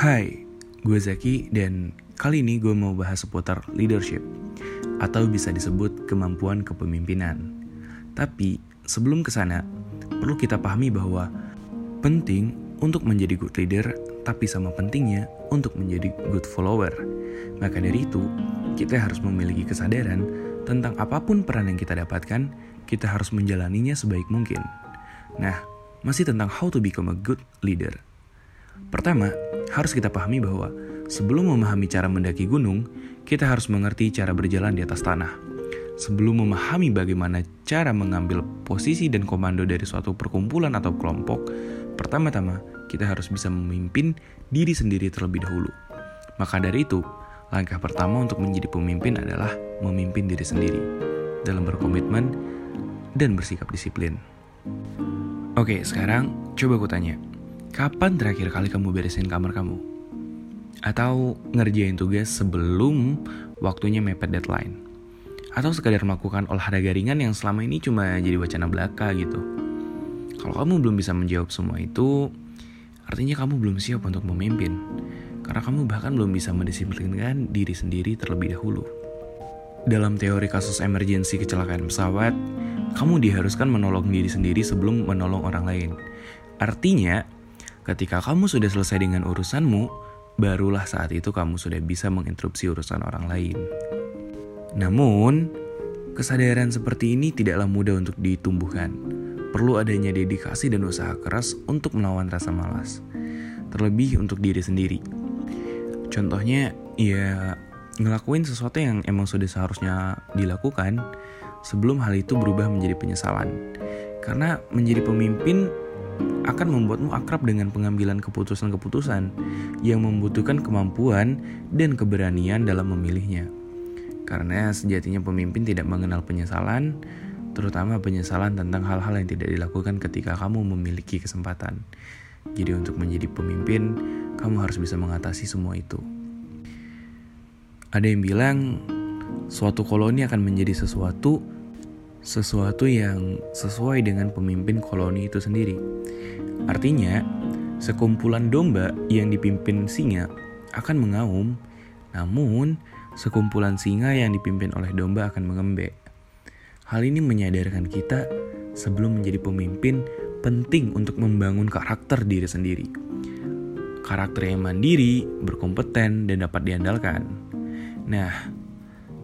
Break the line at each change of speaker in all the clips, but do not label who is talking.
Hai, gue Zaki dan kali ini gue mau bahas seputar leadership atau bisa disebut kemampuan kepemimpinan. Tapi sebelum ke sana, perlu kita pahami bahwa penting untuk menjadi good leader tapi sama pentingnya untuk menjadi good follower. Maka dari itu, kita harus memiliki kesadaran tentang apa pun peran yang kita dapatkan, kita harus menjalaninya sebaik mungkin. Nah, masih tentang how to become a good leader. Pertama, harus kita pahami bahwa sebelum memahami cara mendaki gunung, kita harus mengerti cara berjalan di atas tanah. Sebelum memahami bagaimana cara mengambil posisi dan komando dari suatu perkumpulan atau kelompok, pertama-tama kita harus bisa memimpin diri sendiri terlebih dahulu. Maka dari itu, langkah pertama untuk menjadi pemimpin adalah memimpin diri sendiri dalam berkomitmen dan bersikap disiplin. Oke, sekarang coba aku tanya. Kapan terakhir kali kamu beresin kamar kamu? Atau ngerjain tugas sebelum waktunya mepet deadline? Atau sekadar melakukan olahraga ringan yang selama ini cuma jadi wacana belaka gitu? Kalau kamu belum bisa menjawab semua itu, artinya kamu belum siap untuk memimpin. Karena kamu bahkan belum bisa mendisiplinkan diri sendiri terlebih dahulu. Dalam teori kasus emergensi kecelakaan pesawat, kamu diharuskan menolong diri sendiri sebelum menolong orang lain. Artinya, Ketika kamu sudah selesai dengan urusanmu, barulah saat itu kamu sudah bisa menginterupsi urusan orang lain. Namun, kesadaran seperti ini tidaklah mudah untuk ditumbuhkan. Perlu adanya dedikasi dan usaha keras untuk melawan rasa malas, terlebih untuk diri sendiri. Contohnya, ya ngelakuin sesuatu yang emang sudah seharusnya dilakukan sebelum hal itu berubah menjadi penyesalan. Karena menjadi pemimpin akan membuatmu akrab dengan pengambilan keputusan-keputusan yang membutuhkan kemampuan dan keberanian dalam memilihnya. Karena sejatinya pemimpin tidak mengenal penyesalan, terutama penyesalan tentang hal-hal yang tidak dilakukan ketika kamu memiliki kesempatan. Jadi untuk menjadi pemimpin, kamu harus bisa mengatasi semua itu. Ada yang bilang suatu koloni akan menjadi sesuatu sesuatu yang sesuai dengan pemimpin koloni itu sendiri. Artinya, sekumpulan domba yang dipimpin singa akan mengaum, namun sekumpulan singa yang dipimpin oleh domba akan mengembek. Hal ini menyadarkan kita sebelum menjadi pemimpin penting untuk membangun karakter diri sendiri. Karakter yang mandiri, berkompeten, dan dapat diandalkan. Nah,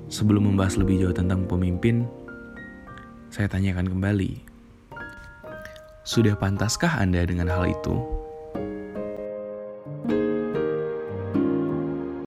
sebelum membahas lebih jauh tentang pemimpin, saya tanyakan kembali. Sudah pantaskah Anda dengan hal itu?